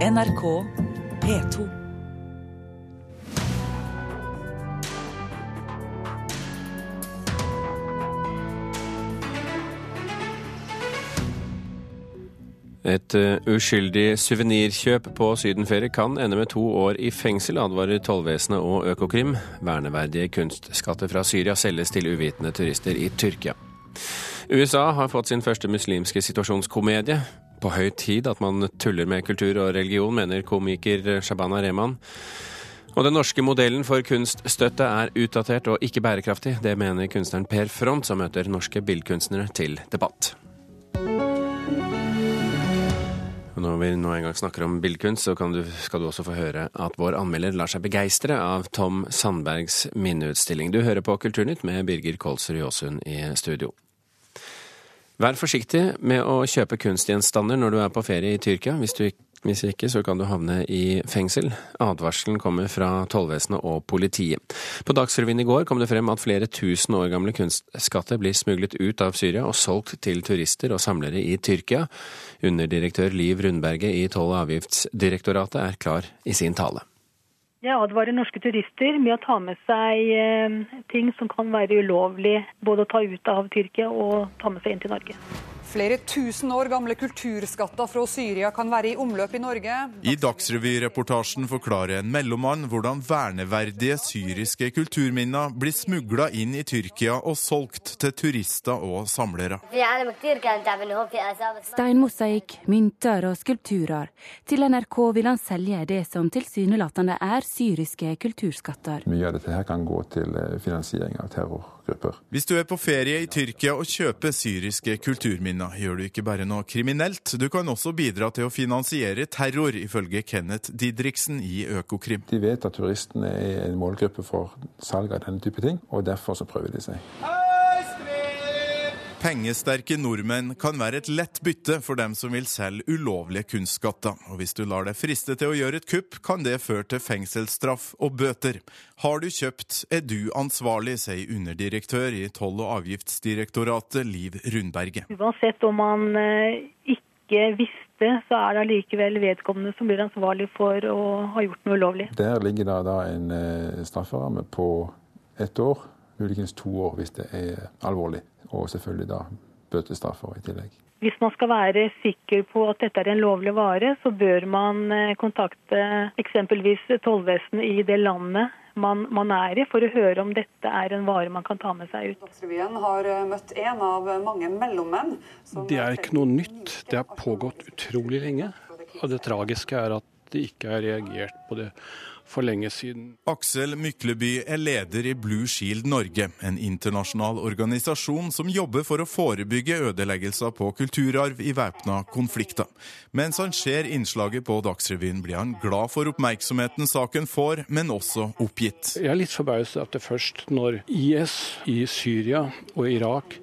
NRK P2. Et uh, uskyldig suvenirkjøp på sydenferie kan ende med to år i fengsel, advarer tollvesenet og Økokrim. Verneverdige kunstskatter fra Syria selges til uvitende turister i Tyrkia. USA har fått sin første muslimske situasjonskomedie. På høy tid at man tuller med kultur og religion, mener komiker Shabana Rehman. Og den norske modellen for kunststøtte er utdatert og ikke bærekraftig. Det mener kunstneren Per Front, som møter norske billedkunstnere til debatt. Når vi nå en gang snakker om billedkunst, så du, skal du også få høre at vår anmelder lar seg begeistre av Tom Sandbergs minneutstilling. Du hører på Kulturnytt med Birger Kolsrud Jåsund i studio. Vær forsiktig med å kjøpe kunstgjenstander når du er på ferie i Tyrkia. Hvis, du, hvis ikke, så kan du havne i fengsel. Advarselen kommer fra tollvesenet og politiet. På Dagsrevyen i går kom det frem at flere tusen år gamle kunstskatter blir smuglet ut av Syria og solgt til turister og samlere i Tyrkia. Underdirektør Liv Rundberget i Toll- og avgiftsdirektoratet er klar i sin tale. Jeg advarer norske turister med å ta med seg eh, ting som kan være ulovlig både å ta ut av Tyrkia og ta med seg inn til Norge. Flere tusen år gamle kulturskatter fra Syria kan være i omløp i Norge. I Dagsrevy-reportasjen forklarer en mellommann hvordan verneverdige syriske kulturminner blir smugla inn i Tyrkia og solgt til turister og samlere. Steinmosaikk, mynter og skulpturer. Til NRK vil han selge det som tilsynelatende er syriske kulturskatter. Mye av dette her kan gå til eh, finansiering av terror grupper. Hvis du er på ferie i Tyrkia og kjøper syriske kulturminner, gjør du ikke bare noe kriminelt, du kan også bidra til å finansiere terror, ifølge Kenneth Didriksen i Økokrim. De vet at turistene er en målgruppe for salg av denne type ting, og derfor så prøver de seg. Pengesterke nordmenn kan være et lett bytte for dem som vil selge ulovlige kunstskatter. Og hvis du lar deg friste til å gjøre et kupp, kan det føre til fengselsstraff og bøter. Har du kjøpt, er du ansvarlig, sier underdirektør i Toll- og avgiftsdirektoratet Liv Rundberget. Uansett om man eh, ikke visste, så er det allikevel vedkommende som blir ansvarlig for å ha gjort noe ulovlig. Der ligger det da en eh, strafferamme på ett år, muligens to år hvis det er alvorlig og selvfølgelig da bøtestraffer i tillegg. Hvis man skal være sikker på at dette er en lovlig vare, så bør man eh, kontakte eksempelvis tollvesenet i det landet man, man, er i, for å høre om dette er en vare man kan ta med seg ut. Dagsrevyen har eh, møtt en av mange mellommenn. Det er ikke noe nytt. Det har pågått utrolig lenge. Og det tragiske er at det ikke er reagert på det for lenge siden. Aksel Mykleby er leder i Blue Shield Norge, en internasjonal organisasjon som jobber for å forebygge ødeleggelser på kulturarv i væpna konflikter. Mens han ser innslaget på Dagsrevyen, blir han glad for oppmerksomheten saken får, men også oppgitt. Jeg er litt forbauset at det først når IS i Syria og Irak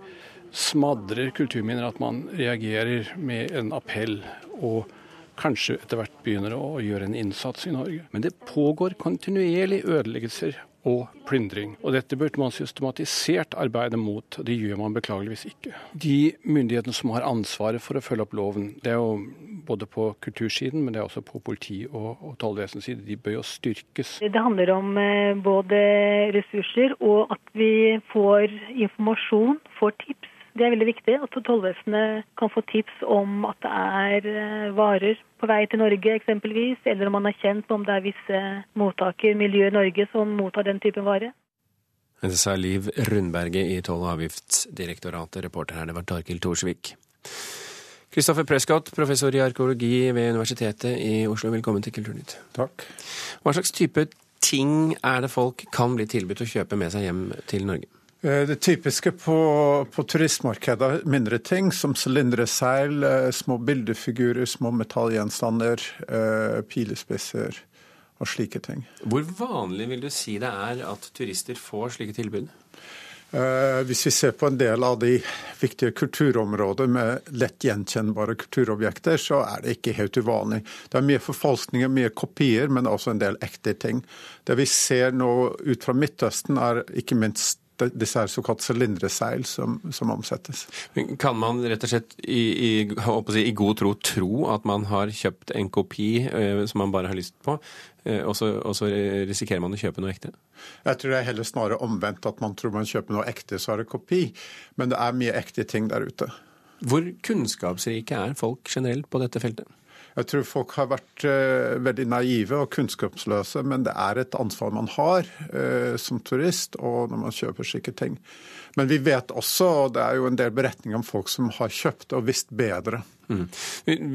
smadrer kulturminner, at man reagerer med en appell. og kanskje etter hvert begynner å gjøre en innsats i Norge. Men det pågår kontinuerlig ødeleggelser og plyndring. Og dette burde man systematisert arbeide mot. Det gjør man beklageligvis ikke. De myndighetene som har ansvaret for å følge opp loven, det er jo både på kultursiden, men det er også på politi- og, og tollvesenets side, de bør jo styrkes. Det handler om eh, både ressurser og at vi får informasjon, får tips det er veldig viktig at tollvesenet kan få tips om at det er eh, varer på vei til Norge eksempelvis, eller om man er kjent med om det er visse mottaker, miljø i Norge, som mottar den typen vare. Det sa Liv Rundberget i Toll- og avgiftsdirektoratet. Reporter her, det var Tarkil Thorsvik. Kristoffer Prescott, professor i arkeologi ved Universitetet i Oslo, velkommen til Kulturnytt. Takk. Hva slags type ting er det folk kan bli tilbudt å kjøpe med seg hjem til Norge? Eh, det typiske på, på turistmarkedet er mindre ting, som sylindreseil, eh, små bildefigurer, små metallgjenstander, eh, pilespisser og slike ting. Hvor vanlig vil du si det er at turister får slike tilbud? Hvis vi ser på en del av de viktige kulturområder med lett gjenkjennbare kulturobjekter, så er det ikke helt uvanlig. Det er mye forfalskninger, mye kopier, men også en del ekte ting. Det vi ser nå ut fra Midtøsten, er ikke minst disse er såkalt sylindreseil som, som, omsettes. Kan man rett og slett i, i, si, i, god tro tro at man har kjøpt en kopi eh, som man bare har lyst på, eh, og, så, og, så, risikerer man å kjøpe noe ekte? Jeg tror det er heller snarere omvendt, at man tror man kjøper noe ekte, så er det kopi. Men det er mye ekte ting der ute. Hvor kunnskapsrike er folk generelt på dette feltet? Jeg tror folk har vært uh, veldig naive og kunnskapsløse, men det er et ansvar man har uh, som turist og når man kjøper slike ting. Men vi vet også, og det er jo en del beretninger om folk som har kjøpt og visst bedre. Mm.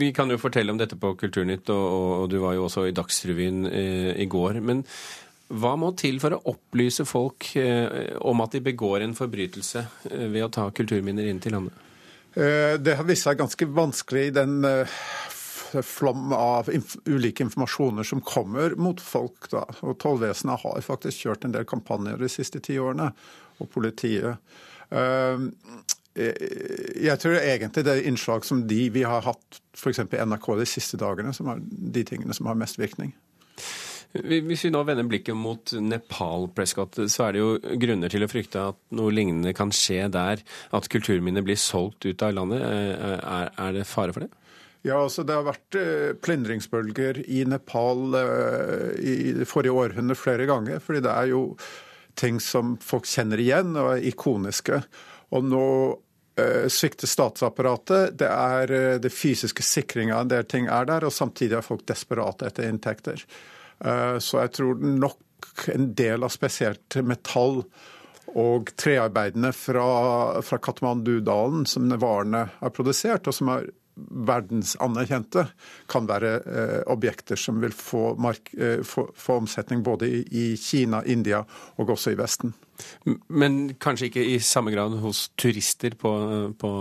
Vi, kan jo fortelle om dette på Kulturnytt, og, du var jo også i Dagsrevyen uh, i går. men hva må til for å opplyse folk om at de begår en forbrytelse ved å ta kulturminner inn til landet? Det har vist seg ganske vanskelig i den flom av inf ulike informasjoner som kommer mot folk. Da. Og Tollvesenet har faktisk kjørt en del kampanjer de siste ti årene, og politiet. Uh, jeg tror egentlig det er innslag som de vi har hatt f.eks. i NRK de siste dagene, som er de tingene som har mest virkning. Hvis vi nå vender blikket mot Nepal, Prescott, så er det jo grunner til å frykte at noe lignende kan skje der. At kulturminner blir solgt ut av landet. Er, er det fare for det? Ja, altså Det har vært eh, plyndringsbølger i Nepal i i forrige århundre flere ganger. fordi det er jo ting som folk kjenner igjen og er ikoniske. Og nå eh, svikter statsapparatet. Det er eh, det fysiske sikringa en del ting er der, og samtidig er folk desperate etter inntekter. Eh, så jeg tror nok en del av spesielt metall og trearbeidene fra, fra Katmandu-dalen som varene har produsert, og som har verdensanerkjente, kan være eh, objekter som vil få, mark, eh, få, få omsetning både i, i, Kina, India og også i Vesten. Men kanskje ikke i samme grad hos turister på, på,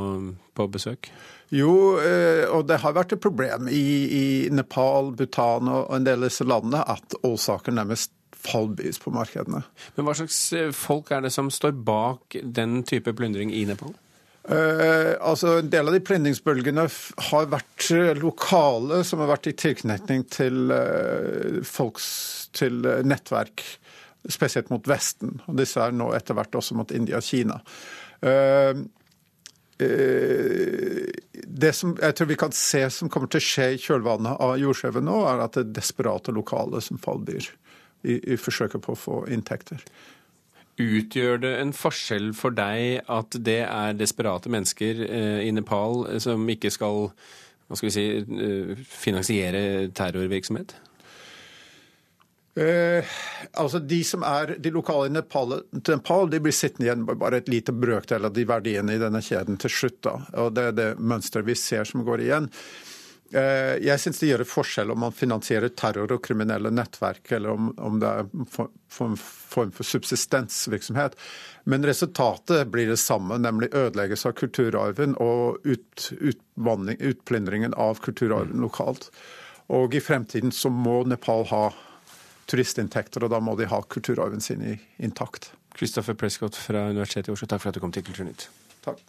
på besøk? Jo, eh, og det har vært et problem i, i Nepal, Bhutan og en del av disse landene at årsaker nærmest fallbys på markedene. Men hva slags folk er det som står bak den type plyndring i Nepal? Uh, altså En del av de plyndringsbølgene har vært eh, lokale, som har vært i tilknytning til uh, folks til nettverk, spesielt mot Vesten. Og disse er nå etter hvert også mot India og Kina. Uh, det som jeg tror vi kan se som kommer til å skje i kjølvannet av jordskjelvet nå, er at det er desperate lokale som fallbyr i, i forsøket på å få inntekter. Utgjør det en forskjell for deg at det er desperate mennesker eh, i Nepal som ikke skal hva skal vi si, eh, finansiere terrorvirksomhet? Eh, altså De som er de lokale i Nepal, Nepal de blir sittende igjen med bare et lite brøkdel av de verdiene i denne kjeden til slutt. da, og Det er det mønsteret vi ser som går igjen. Eh, jeg syns det gjør en forskjell om man finansierer terror og kriminelle nettverk, eller om, om det er en form for subsistensvirksomhet. Men resultatet blir det samme, nemlig ødeleggelse av kulturarven og ut, utplyndringen av kulturarven mm. lokalt. Og i fremtiden så må Nepal ha turistinntekter, og da må de ha kulturarven sin intakt. Christopher Prescott fra Universitetet i Oslo, takk for at du kom til Kulturnytt. Takk.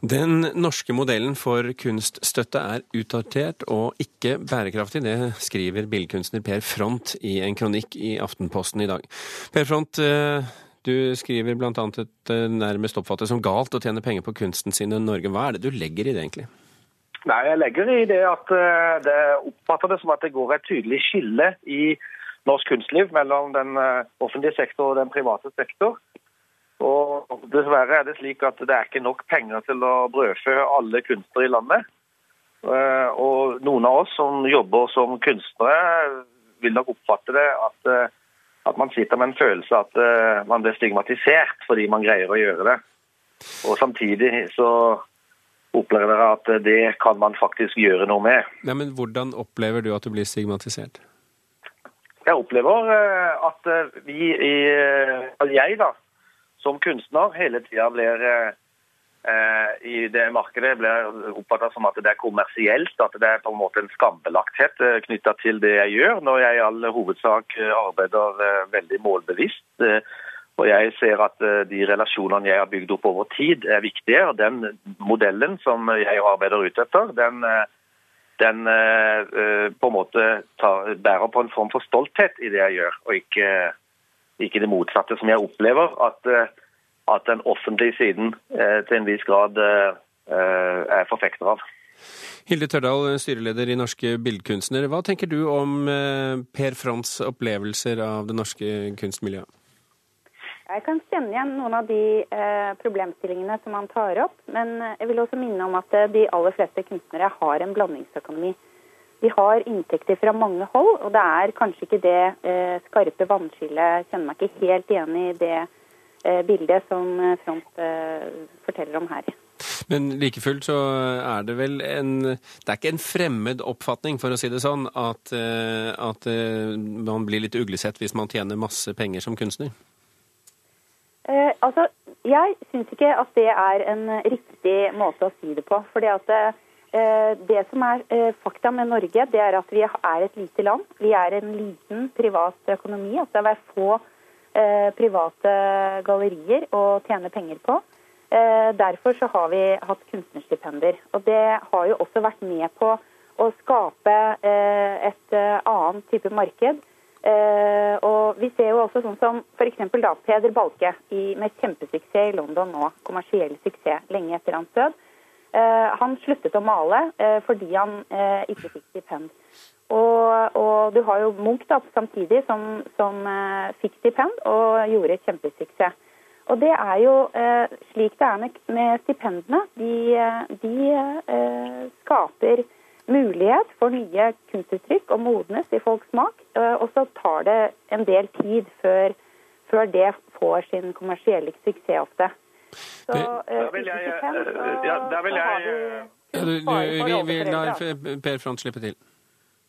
Den norske modellen for kunststøtte er utdatert og ikke bærekraftig. Det skriver billedkunstner Per Front i en kronikk i Aftenposten i dag. Per Front, eh, du skriver bl.a. at det nærmest oppfattes som galt å tjene penger på kunsten sin i Norge. Hva er det du legger i det, egentlig? Nei, Jeg legger i det at eh, det oppfatter det som at det går et tydelig skille i norsk kunstliv mellom den eh, offentlige sektor og den private sektor. Og Dessverre er det slik at det er ikke nok penger til å brødfø alle kunstnere i landet. Eh, og Noen av oss som jobber som kunstnere, vil nok oppfatte det at, eh, at man sitter med en følelse at eh, man blir stigmatisert fordi man greier å gjøre det. Og Samtidig så opplever dere at det kan man faktisk gjøre noe med. Ja, men Hvordan opplever du at du blir stigmatisert? Jeg opplever at vi i jeg da, som kunstner hele tida blir eh, i det markedet blir oppfatta som at det er kommersielt, at det er på en måte en skambelagthet eh, knytta til det jeg gjør, når jeg i all hovedsak eh, arbeider eh, veldig målbevisst. Og jeg ser at de relasjonene jeg har bygd opp over tid, er viktige. og Den modellen som jeg arbeider ut etter, den, den på en måte tar, bærer på en form for stolthet i det jeg gjør, og ikke, ikke det motsatte, som jeg opplever at, at den offentlige siden til en viss grad er forfekter av. Hilde Tørdal, styreleder i Norske Billedkunstnere. Hva tenker du om Per Frans opplevelser av det norske kunstmiljøet? Jeg kan kjenne igjen noen av de eh, problemstillingene som han tar opp. Men jeg vil også minne om at eh, de aller fleste kunstnere har en blandingsøkonomi. De har inntekter fra mange hold, og det er kanskje ikke det eh, skarpe vannskillet Kjenner meg ikke helt igjen i det eh, bildet som eh, Front eh, forteller om her. Men like fullt så er det vel en Det er ikke en fremmed oppfatning, for å si det sånn, at, at man blir litt uglesett hvis man tjener masse penger som kunstner? Eh, altså, Jeg syns ikke at det er en riktig måte å si det på. fordi at eh, Det som er eh, fakta med Norge, det er at vi er et lite land. Vi er en liten privat økonomi. altså Det er få eh, private gallerier å tjene penger på. Eh, derfor så har vi hatt kunstnerstipender. Og det har jo også vært med på å skape eh, et annet type marked og Vi ser jo også sånn som f.eks. da Peder Balke i, med kjempesuksess i London nå, kommersiell suksess lenge etter hans død. Uh, han sluttet å male uh, fordi han ikke fikk stipend. Og, og, du har jo Munch da, samtidig som, som fikk stipend og gjorde kjempesuksess. Og det er jo slik det er med, med stipendene. De, de skaper mulighet for nye kunstuttrykk og modnes i folks smak. Eh, og så tar det en del tid før, før det får sin kommersielle suksess ofte. Så, der vil jeg, ja, der vil jeg ja, du, du, vi, vi lar Per Front slippe til.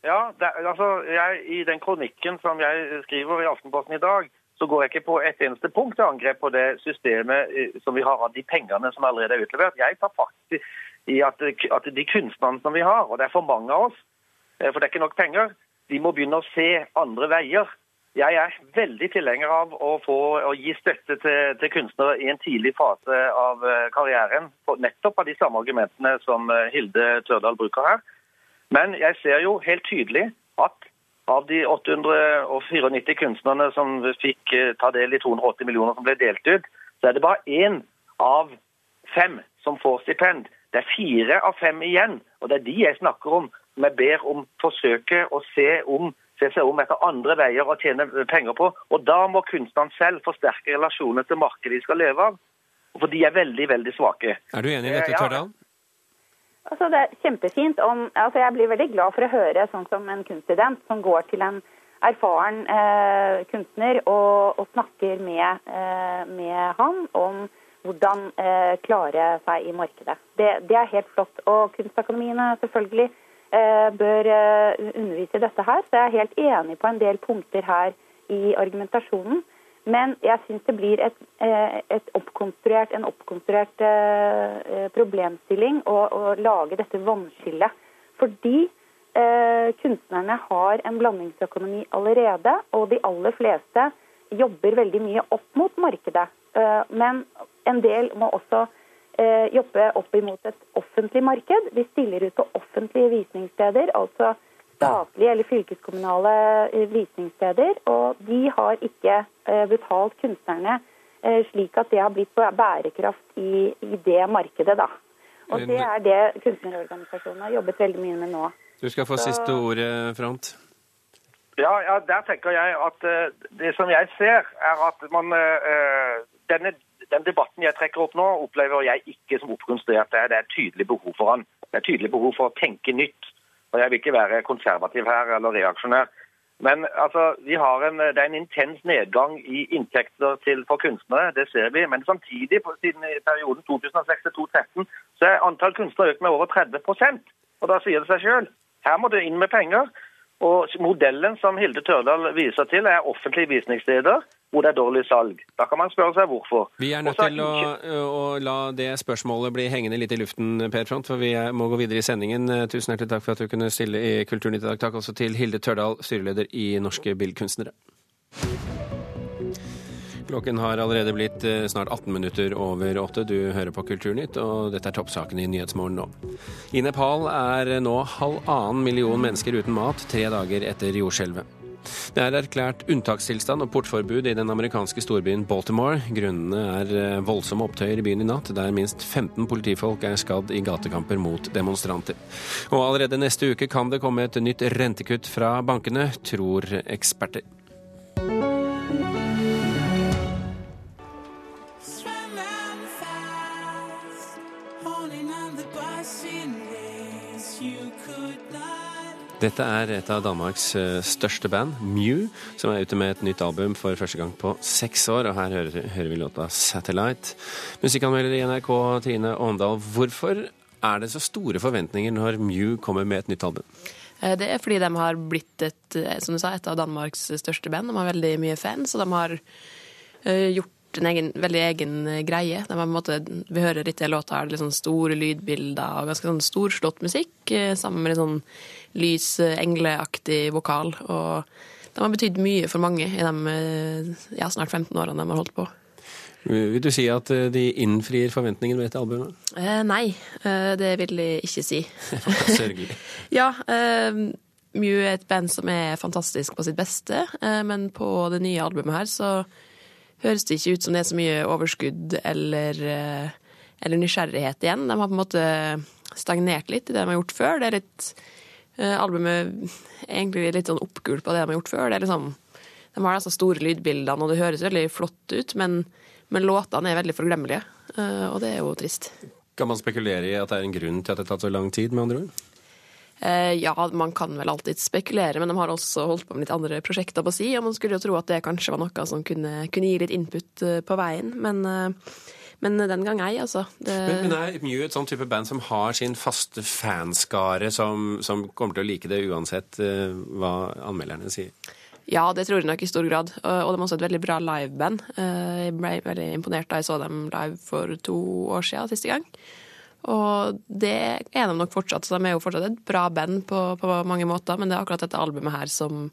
Ja, det, altså, jeg, I den kronikken som jeg skriver i Aftenposten i dag, så går jeg ikke på et eneste punkt til angrep på det systemet eh, som vi har av de pengene som allerede er utlevert. Jeg tar faktisk i at, at de kunstnerne som vi har, og det er for mange av oss, eh, for det er ikke nok penger, de må begynne å se andre veier. Jeg er veldig tilhenger av å, få, å gi støtte til, til, kunstnere i en tidlig fase av eh, karrieren, nettopp av de samme argumentene som eh, Hilde Tørdal bruker her. Men jeg ser jo helt tydelig at av de 894 kunstnerne som fikk ta del i 280 millioner som ble delt ut, så er det bare én av fem som får stipend. Det er fire av fem igjen, og det er de jeg snakker om. Som jeg ber om forsøke å se, om, se seg om etter andre veier å tjene penger på. Og da må kunstnerne selv forsterke relasjoner til markedet de skal leve av. For de er veldig, veldig svake. Er du enig i dette, Tørdal? Altså, det er kjempefint om altså, Jeg blir veldig glad for å høre sånn som en kunststudent som går til en erfaren eh, kunstner og, og snakker med, eh, med han om hvordan eh, klare seg i markedet. Det, det, er helt flott. Og kunstakademiene selvfølgelig eh, bør eh, undervise i dette her. Så jeg er helt enig på en del punkter her i argumentasjonen. Men jeg syns det blir et, eh, et oppkonstruert, en oppkonstruert eh, problemstilling å, å, lage dette vannskillet. Fordi eh, kunstnerne har en blandingsøkonomi allerede, og de aller fleste jobber veldig mye opp mot markedet. Men en del må også eh, jobbe opp imot et offentlig marked. De stiller ut på offentlige visningssteder, altså statlige eller fylkeskommunale eh, visningssteder. Og de har ikke eh, betalt kunstnerne eh, slik at det har blitt bærekraft i, i det markedet, da. Og det er det kunstnerorganisasjonene har jobbet veldig mye med nå. Du skal få Så... siste ordet, Front. Ja, ja, der tenker jeg at uh, det som jeg ser, er at man uh, denne den debatten jeg trekker opp nå, opplever jeg ikke som oppkonstruert. Det er tydelig behov for han. Det er tydelig behov for å tenke nytt. Og Jeg vil ikke være konservativ her eller reaksjonær. Men altså, en, det er en intens nedgang i inntekter til, for kunstnere, det ser vi. Men samtidig, siden i perioden 2006 2013, så er antall kunstnere økt med over 30% Og Da sier det seg sjøl. Her må det inn med penger. Og Modellen som Hilde Tørdal viser til, er offentlige visningssteder hvor det er dårlig salg. Da kan man spørre seg hvorfor. Vi er nødt til å, å, la det spørsmålet bli hengende litt i luften, Per Front, for vi må gå videre i sendingen. Tusen hjertelig takk for at du kunne stille i Kulturnytt i dag. Takk også til Hilde Tørdal, styreleder i Norske Billedkunstnere. Klokken har allerede blitt eh, snart 18 minutter over åtte. Du hører på Kulturnytt, og dette er toppsaken i Nyhetsmorgen nå. I Nepal er nå halvannen million mennesker uten mat tre dager etter jordskjelvet. Det er erklært unntakstilstand og portforbud i den amerikanske storbyen Baltimore. Grunnene er eh, voldsomme opptøyer i byen i natt, der minst 15 politifolk er skadd i gatekamper mot demonstranter. Og allerede neste uke kan det komme et nytt rentekutt fra bankene, tror eksperter. Dette er et av Danmarks eh, største band, Mew, som er ute med et nytt album for første gang på seks år. Og her hører, hører vi låta 'Satellite'. Musikkanmelder i NRK, Trine Åndal. Hvorfor er det så store forventninger når Mew kommer med et nytt album? Eh, det er fordi de har blitt et, eh, som du sa, et av Danmarks største band. De har veldig mye fans, og de har gjort en egen, veldig egen greie. Det var en måte, vi hører litt i låta her, litt sånn store lydbilder og ganske sånn storslått musikk, sammen med litt sånn lys, engleaktig vokal. Og de har betydd mye for mange i de ja, snart 15 årene de har holdt på. Vil du si at eh, de innfrir forventningene med dette albumet? Eh, nei, eh, det vil jeg ikke si. Sørgelig. ja. Eh, Mew er et band som er fantastisk på sitt beste, eh, men på det nye albumet her så høres det ikke ut som det er så mye overskudd eller, eh, eller nysgjerrighet igjen. De har på en måte stagnert litt i det de har gjort før. Det er litt Eh, albumet er egentlig litt sånn oppgult på det de har gjort før. Det er liksom, de har disse store lydbildene, og det høres veldig flott ut, men, men låtene er veldig forglemmelige. Eh, og det er jo trist. Kan man spekulere i at det er en grunn til at det har tatt så lang tid, med andre ord? Eh, ja, man kan vel alltid spekulere, men de har også holdt på med litt andre prosjekter på si, og man skulle jo tro at det kanskje var noe som kunne, kunne gi litt input på veien. Men men den gang ei, altså. Det... Men, men, er Mew et sånn type band som har sin faste fanskare, som, som kommer til å like det uansett uh, hva anmelderne sier? Ja, det tror jeg nok i stor grad. Og de er også et veldig bra liveband. Eh, jeg ble veldig imponert da jeg så dem live for to år siden siste gang. Og det er de nok fortsatt, så de er jo fortsatt et bra band på, på mange måter, men det er akkurat dette albumet her som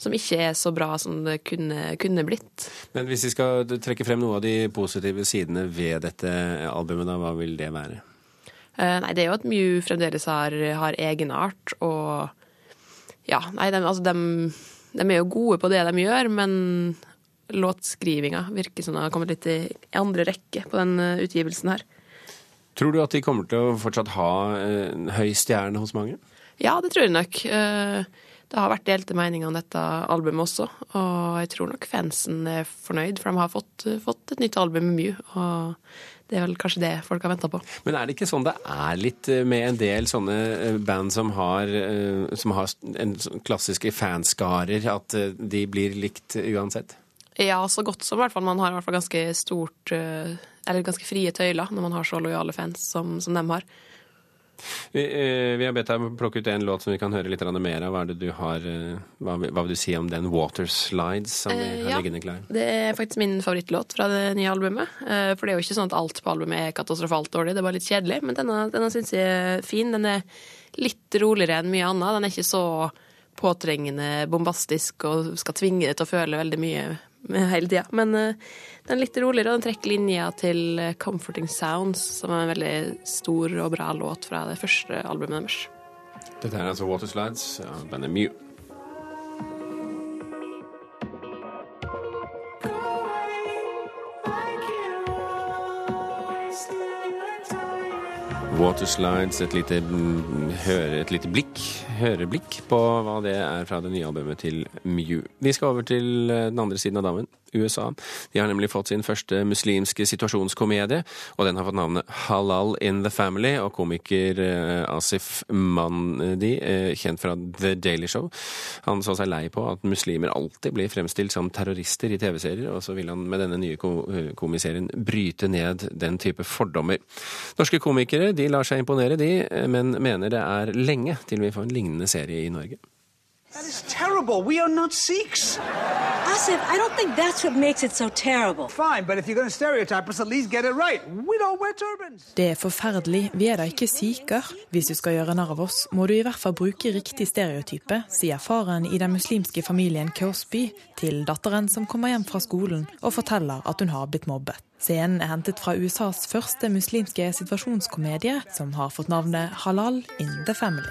som ikke er så bra som det kunne, kunne, blitt. Men hvis vi skal trekke frem noe av de positive sidene ved dette albumet, da, hva vil det være? Uh, nei, det er jo at Mew fremdeles har, har egenart, og ja, nei, de, altså, de, de, er jo gode på det de gjør, men låtskrivinga virker som den har kommet litt i andre rekke på den uh, utgivelsen her. Tror du at de kommer til å fortsatt ha en høy stjerne hos mange? Ja, det tror jeg nok. Uh, det har vært delte meninger om dette albumet også, og jeg tror nok fansen er fornøyd, for de har fått, fått et nytt album med Mew. og det er vel kanskje det folk har venta på. Men er det ikke sånn det er litt eh, med en del sånne eh, band som har, eh, som har en klassiske fanskarer, at de blir likt uansett? Ja, så godt som i hvert fall. Man har i hvert fall ganske stort Eller ganske frie tøyler når man har så lojale fans som, som dem har. Vi, eh, vi, har bedt deg plukke ut en låt som vi kan høre litt mer av. Hva, du har, eh, hva, hva, vil du si om den 'Water Slides' som vi har ja, liggende klar? Det er faktisk min favorittlåt fra det nye albumet. Eh, for det er jo ikke sånn at alt på albumet er katastrofalt dårlig, det er bare litt kjedelig. Men denne, denne syns jeg er fin. Den er litt roligere enn mye annet. Den er ikke så påtrengende bombastisk og skal tvinge deg til å føle veldig mye hele tida. Men uh, den er litt roligere, og den trekker linja til eh, 'Comforting Sounds', som er en veldig stor og bra låt fra det første albumet deres. Dette er altså Waterslides av bandet Mew. Waterslides, et lite, mm, høre, et lite blikk, høreblikk på hva det er fra det nye albumet til Mew. Vi skal over til eh, den andre siden av dammen. USA. De har nemlig fått sin første muslimske situasjonskomedie, og den har fått navnet Halal in the Family. Og komiker eh, Asif Mandi, eh, kjent fra The Daily Show, han så seg lei på at muslimer alltid blir fremstilt som terrorister i TV-serier, og så vil han med denne nye eh, komiserien bryte ned den type fordommer. Norske komikere de lar seg imponere, de, men mener det er lenge til vi får en lignende serie i Norge. That is terrible. We are not Sikhs. Asif, I don't think that's what makes it so terrible. Fine, but if you're going to stereotype us, at least get it right. We don't wear turbans. Det er forferdelig, vi er da ikke sikher. Hvis du skal gjøre narr av oss, må du i hvert fall bruke riktig stereotype, sier faren i den muslimske familien Cosby til datteren som kommer hjem fra skolen og forteller at hun har blitt mobbet. Scenen er hentet fra USAs første muslimske situasjonskomedie, som har fått navnet Halal in the Family.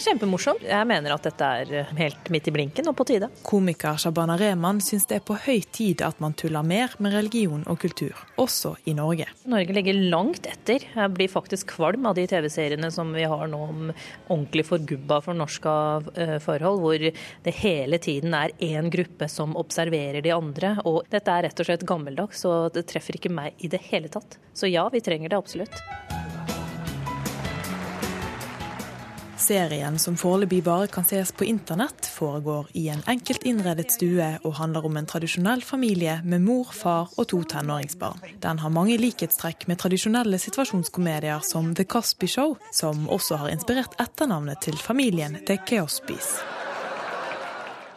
Er kjempemorsomt. Jeg mener at dette er eh, helt midt i blinken og på tide. Komiker Shabana Rehman syns det er på høy tid at man tuller mer med religion og kultur, også i Norge. Norge ligger langt etter. Jeg blir faktisk kvalm av de TV-seriene som vi har nå om ordentlig forgubba fornorska eh, forhold, hvor det hele tiden er én gruppe som observerer de andre. Og dette er rett og slett gammeldags, og det treffer ikke meg i det hele tatt. Så ja, vi trenger det absolutt. Serien, som foreløpig bare kan ses på internett, foregår i en enkelt innredet stue og handler om en tradisjonell familie med mor, far og to tenåringsbarn. Den har mange likhetstrekk med tradisjonelle situasjonskomedier som The Cosby Show, som også har inspirert etternavnet til familien The Cosbys.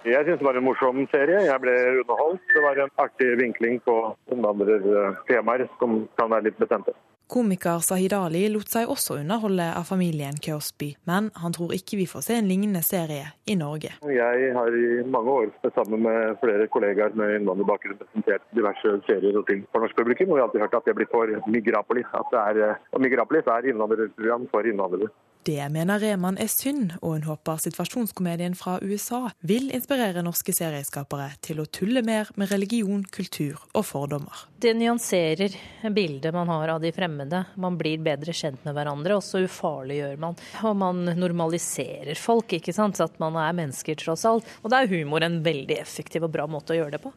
Jeg syns det var en morsom serie. Jeg ble underholdt. Det var en artig vinkling på innvandrertemaer som kan være litt bestemte. Komiker Sahid Ali lot seg også underholde av familien Cosby, men han tror ikke vi får se en lignende serie i Norge. Jeg har i mange år sammen med flere kollegaer med innvandrerbakgrunn presentert diverse serier og ting for norsk publikum, og vi har alltid hørt at jeg blir for Migrapolis. At er, Migrapolis er innvandrerprogram for innvandrere. Det mener Reman er synd, og hun håper situasjonskomedien fra USA vil inspirere norske serieskapere til å tulle mer med religion, kultur og fordommer. Det nyanserer bildet man har av de fremmede. Man blir bedre kjent med hverandre, og så ufarliggjør man. Og man normaliserer folk, ikke sant. Så at man er mennesker, tross alt. Og da er humor en veldig effektiv og bra måte å gjøre det på.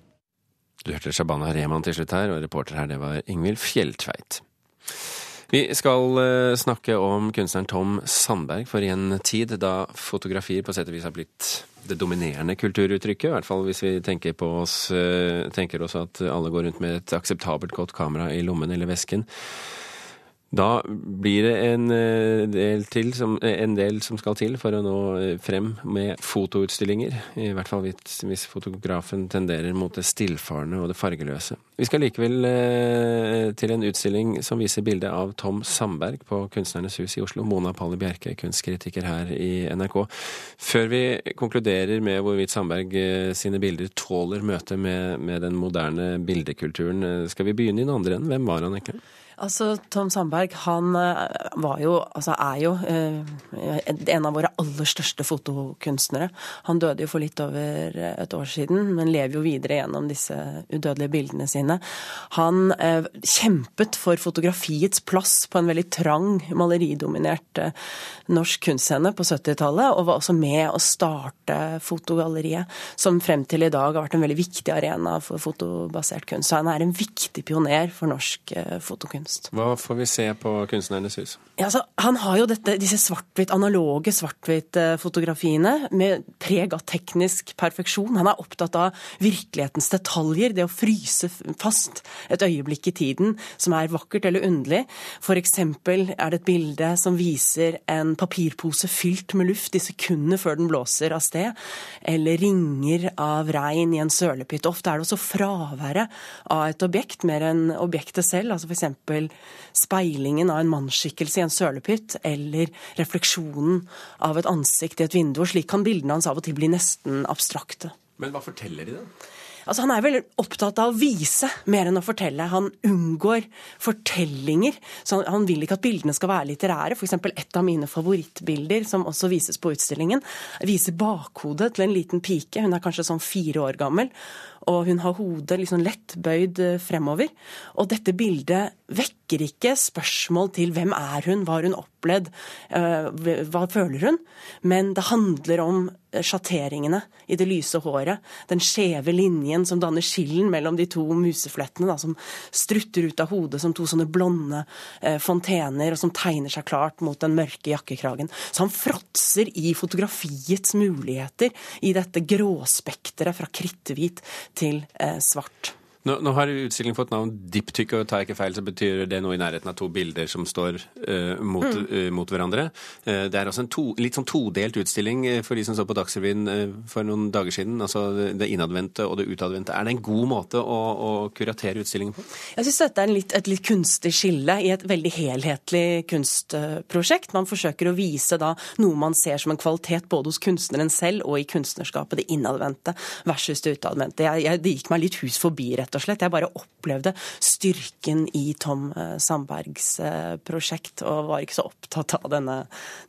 Du hørte Shabana Rehman til slutt her, og reporter her det var Ingvild Fjelltveit. Vi skal uh, snakke om kunstneren Tom Sandberg, for i en tid da fotografier på sett og vis har blitt det dominerende kulturuttrykket, i hvert fall hvis vi tenker, oss, uh, tenker oss at alle går rundt med et akseptabelt godt kamera i lommen eller vesken. Da blir det en del, til som, en del som skal til for å nå frem med fotoutstillinger. I hvert fall hvis, hvis fotografen tenderer mot det stillfarende og det fargeløse. Vi skal likevel eh, til en utstilling som viser bildet av Tom Sandberg på Kunstnernes hus i Oslo. Mona Palle Bjerke, kunstkritiker her i NRK. Før vi konkluderer med hvorvidt Sandberg sine bilder tåler møtet med, med den moderne bildekulturen, skal vi begynne i den andre enden. Hvem var han egentlig? Altså, Tom Sandberg han var jo, altså er jo eh, en av våre aller største fotokunstnere. Han døde jo for litt over et år siden, men lever jo videre gjennom disse udødelige bildene sine. Han eh, kjempet for fotografiets plass på en veldig trang, maleridominert eh, norsk kunstscene på 70-tallet, og var også med å starte Fotogalleriet, som frem til i dag har vært en veldig viktig arena for fotobasert kunst. Så han er en viktig pioner for norsk fotokunst kunst. Hva får vi se på Kunstnernes hus? Ja, altså, han har jo dette, disse svart-hvit- analoge svart-hvitt-fotografiene med preg av teknisk perfeksjon. Han er opptatt av virkelighetens detaljer, det å fryse fast et øyeblikk i tiden som er vakkert eller underlig. Eksempel er det et bilde som viser en papirpose fylt med luft i sekundene før den blåser av sted, eller ringer av regn i en sølepytt. Ofte er det også fraværet av et objekt mer enn objektet selv. altså for speilingen av en mannsskikkelse i en sølepytt, eller refleksjonen av et ansikt i et vindu. og Slik kan bildene hans av og til bli nesten abstrakte. Men hva forteller de, da? Altså, han er veldig opptatt av å vise mer enn å fortelle. Han unngår fortellinger. så Han, han vil ikke at bildene skal være litterære. F.eks. et av mine favorittbilder, som også vises på utstillingen, viser bakhodet til en liten pike. Hun er kanskje sånn fire år gammel og hun har hodet liksom lett bøyd eh, fremover. Og dette bildet vekker ikke spørsmål til hvem er hun, hva har hun opplevd, eh, hva føler hun? Men det handler om eh, sjatteringene i det lyse håret, den skjeve linjen som danner skillen mellom de to museflettene, da, som strutter ut av hodet som to sånne blonde fontener, og som tegner seg klart mot den mørke jakkekragen. Så han fråtser i fotografiets muligheter i dette gråspekteret fra kritthvit til eh, svart. Nå, nå har utstillingen fått navn Diptyk, og tar jeg ikke feil, så betyr det noe i nærheten av to bilder som står uh, mot, mm. uh, mot, hverandre. Uh, det er altså en to, litt sånn todelt utstilling for de som så på Dagsrevyen for noen dager siden. Altså det innadvendte og det utadvendte. Er det en god måte å, å kuratere utstillingen på? Jeg syns dette er litt, et litt kunstig skille i et veldig helhetlig kunstprosjekt. Man forsøker å vise da noe man ser som en kvalitet både hos kunstneren selv og i kunstnerskapet, det innadvendte versus det utadvendte. Jeg, jeg, det gikk meg litt hus forbi, rett og slett. Jeg bare opplevde styrken i Tom eh, Sandbergs eh, prosjekt, og var ikke så opptatt av denne,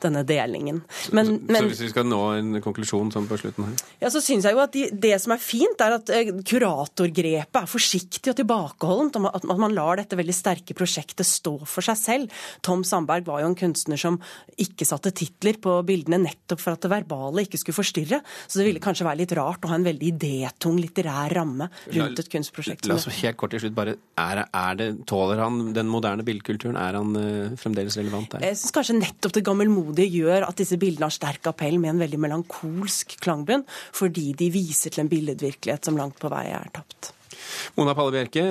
denne delingen. Men, så, men, så, hvis vi skal nå en konklusjon sånn på slutten her? Ja, så syns jeg jo at de, det som er fint, er at eh, kuratorgrepet er forsiktig og tilbakeholdent. At man lar dette veldig sterke prosjektet stå for seg selv. Tom Sandberg var jo en kunstner som ikke satte titler på bildene nettopp for at det verbale ikke skulle forstyrre. Så det ville kanskje være litt rart å ha en veldig idétung litterær ramme rundt et kunstprosjekt. La oss helt kort til slutt bare, er, er det, Tåler han den moderne bildekulturen? Er han uh, fremdeles relevant der? Jeg syns kanskje nettopp det gammelmodige gjør at disse bildene har sterk appell med en veldig melankolsk klangbunn, fordi de viser til en billedvirkelighet som langt på vei er tapt. Mona Palle Bjerke,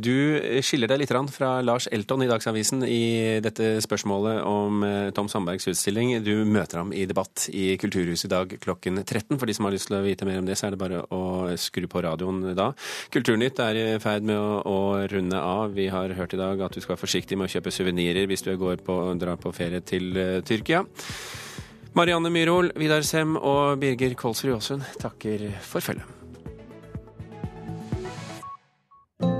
du skiller deg litt fra Lars Elton i Dagsavisen i dette spørsmålet om eh, Tom Sandbergs utstilling. Du møter ham i debatt i Kulturhuset i dag klokken 13. For de som har lyst til å vite mer om det, så er det bare å skru på radioen da. Kulturnytt er i ferd med å, runde av. Vi har hørt i dag at du skal være forsiktig med å kjøpe suvenirer hvis du på, drar på ferie til uh, Tyrkia. Marianne Myhrol, Vidar Sem og Birger Kolsrud Aasund takker for følget.